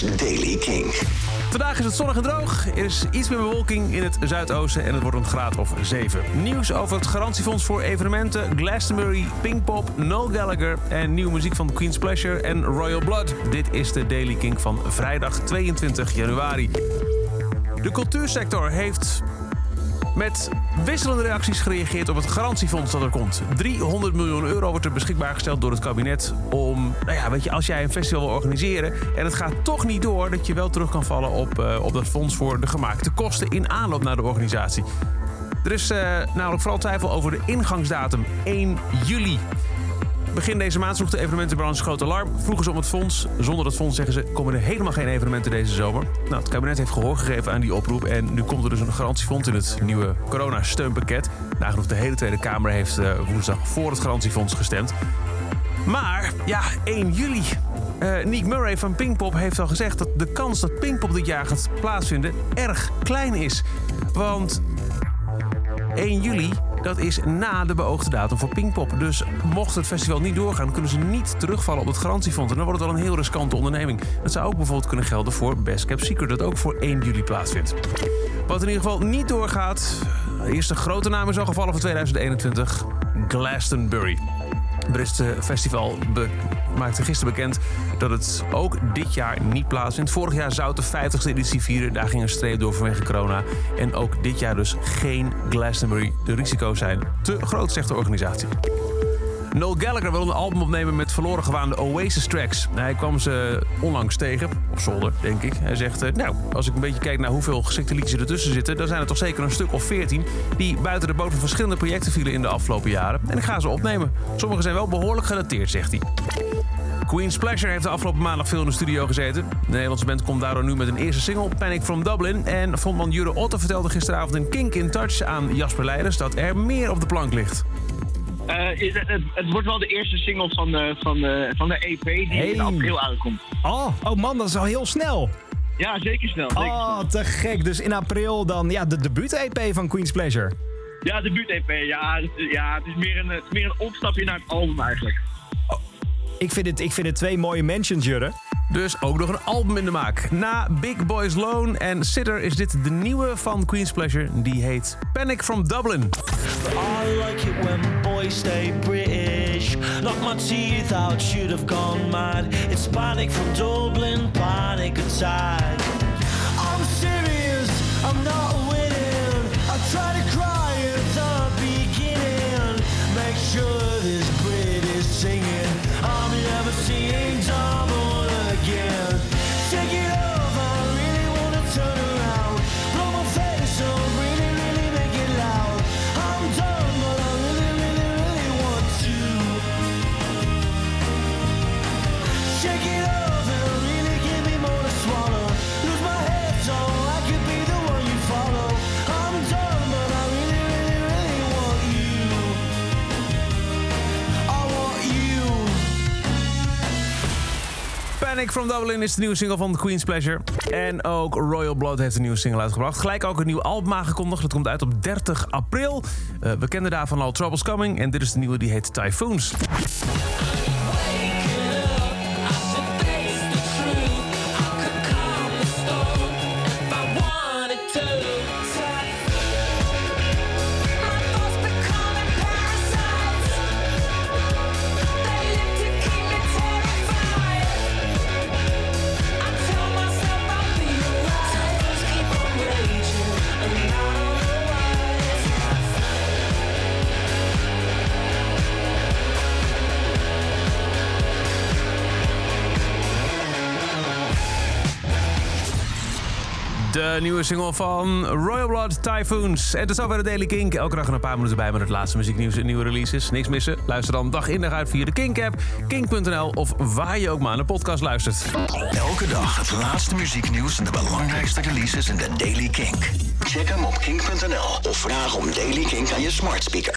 Daily King. Vandaag is het zonnig en droog. Er is iets meer bewolking in het zuidoosten en het wordt een graad of 7. Nieuws over het garantiefonds voor evenementen, Glastonbury, Pinkpop, Noel Gallagher en nieuwe muziek van Queen's Pleasure en Royal Blood. Dit is de Daily King van vrijdag 22 januari. De cultuursector heeft met wisselende reacties gereageerd op het garantiefonds dat er komt. 300 miljoen euro wordt er beschikbaar gesteld door het kabinet om, nou ja, weet je, als jij een festival wil organiseren en het gaat toch niet door, dat je wel terug kan vallen op, uh, op dat fonds voor de gemaakte kosten in aanloop naar de organisatie. Er is uh, namelijk vooral twijfel over de ingangsdatum 1 juli. Begin deze maand sloeg de evenementenbranche groot alarm. Vroegen ze om het fonds. Zonder dat fonds zeggen ze komen er helemaal geen evenementen deze zomer. Nou, het kabinet heeft gehoor gegeven aan die oproep. En nu komt er dus een garantiefonds in het nieuwe coronasteunpakket. Nagenoeg de hele Tweede Kamer heeft uh, woensdag voor het garantiefonds gestemd. Maar ja, 1 juli. Uh, Nick Murray van Pinkpop heeft al gezegd dat de kans dat Pinkpop dit jaar gaat plaatsvinden erg klein is. Want 1 juli dat is na de beoogde datum voor Pinkpop. Dus mocht het festival niet doorgaan, kunnen ze niet terugvallen op het garantiefonds. En dan wordt het wel een heel riskante onderneming. Dat zou ook bijvoorbeeld kunnen gelden voor Best Cap Secret, dat ook voor 1 juli plaatsvindt. Wat in ieder geval niet doorgaat, de eerste grote naam is al gevallen voor 2021, Glastonbury. Bristol Festival maakte gisteren bekend dat het ook dit jaar niet plaatsvindt. Vorig jaar zou de 50ste editie vieren. Daar ging een streep door vanwege corona. En ook dit jaar dus geen Glastonbury. De risico's zijn te groot, zegt de organisatie. Noel Gallagher wil een album opnemen met verloren gewaande Oasis tracks. Hij kwam ze onlangs tegen, op zolder denk ik. Hij zegt, eh, nou, als ik een beetje kijk naar hoeveel geschikte liedjes ertussen zitten... dan zijn er toch zeker een stuk of veertien die buiten de boot van verschillende projecten vielen in de afgelopen jaren. En ik ga ze opnemen. Sommige zijn wel behoorlijk gedateerd, zegt hij. Queen's Pleasure heeft de afgelopen maandag veel in de studio gezeten. De Nederlandse band komt daardoor nu met een eerste single, Panic from Dublin. En frontman Jure Otte vertelde gisteravond in Kink in Touch aan Jasper Leiders dat er meer op de plank ligt. Uh, het, het, wordt wel de eerste single van de, van de, van de EP die hey. in april uitkomt. Oh, oh man, dat is al heel snel. Ja, zeker snel. Zeker oh, te gek. Dus in april dan ja, de debuut-EP van Queen's Pleasure. Ja, debuut-EP. Ja, ja het, is meer een, het is meer een opstapje naar het album eigenlijk. Oh, ik, vind het, ik vind het twee mooie mentions, Jurre. Dus ook nog een album in de maak. Na Big Boys Loan en Sitter is dit de nieuwe van Queen's Pleasure. Die heet Panic from Dublin. I like it when stay British. Knock my teeth out, should have gone mad. It's panic from Dublin, panic attack. Panic from Dublin is de nieuwe single van Queen's Pleasure. En ook Royal Blood heeft een nieuwe single uitgebracht. Gelijk ook een nieuw album aangekondigd. Dat komt uit op 30 april. Uh, we kenden daarvan al Troubles Coming. En dit is de nieuwe, die heet Typhoons. De nieuwe single van Royal Blood Typhoons. En tot zover de Daily Kink. Elke dag een paar minuten bij met het laatste muzieknieuws en nieuwe releases. Niks missen? Luister dan dag in dag uit via de Kink-app, kink.nl of waar je ook maar naar de podcast luistert. Elke dag het laatste muzieknieuws en de belangrijkste releases in de Daily Kink. Check hem op kink.nl of vraag om Daily Kink aan je smart speaker.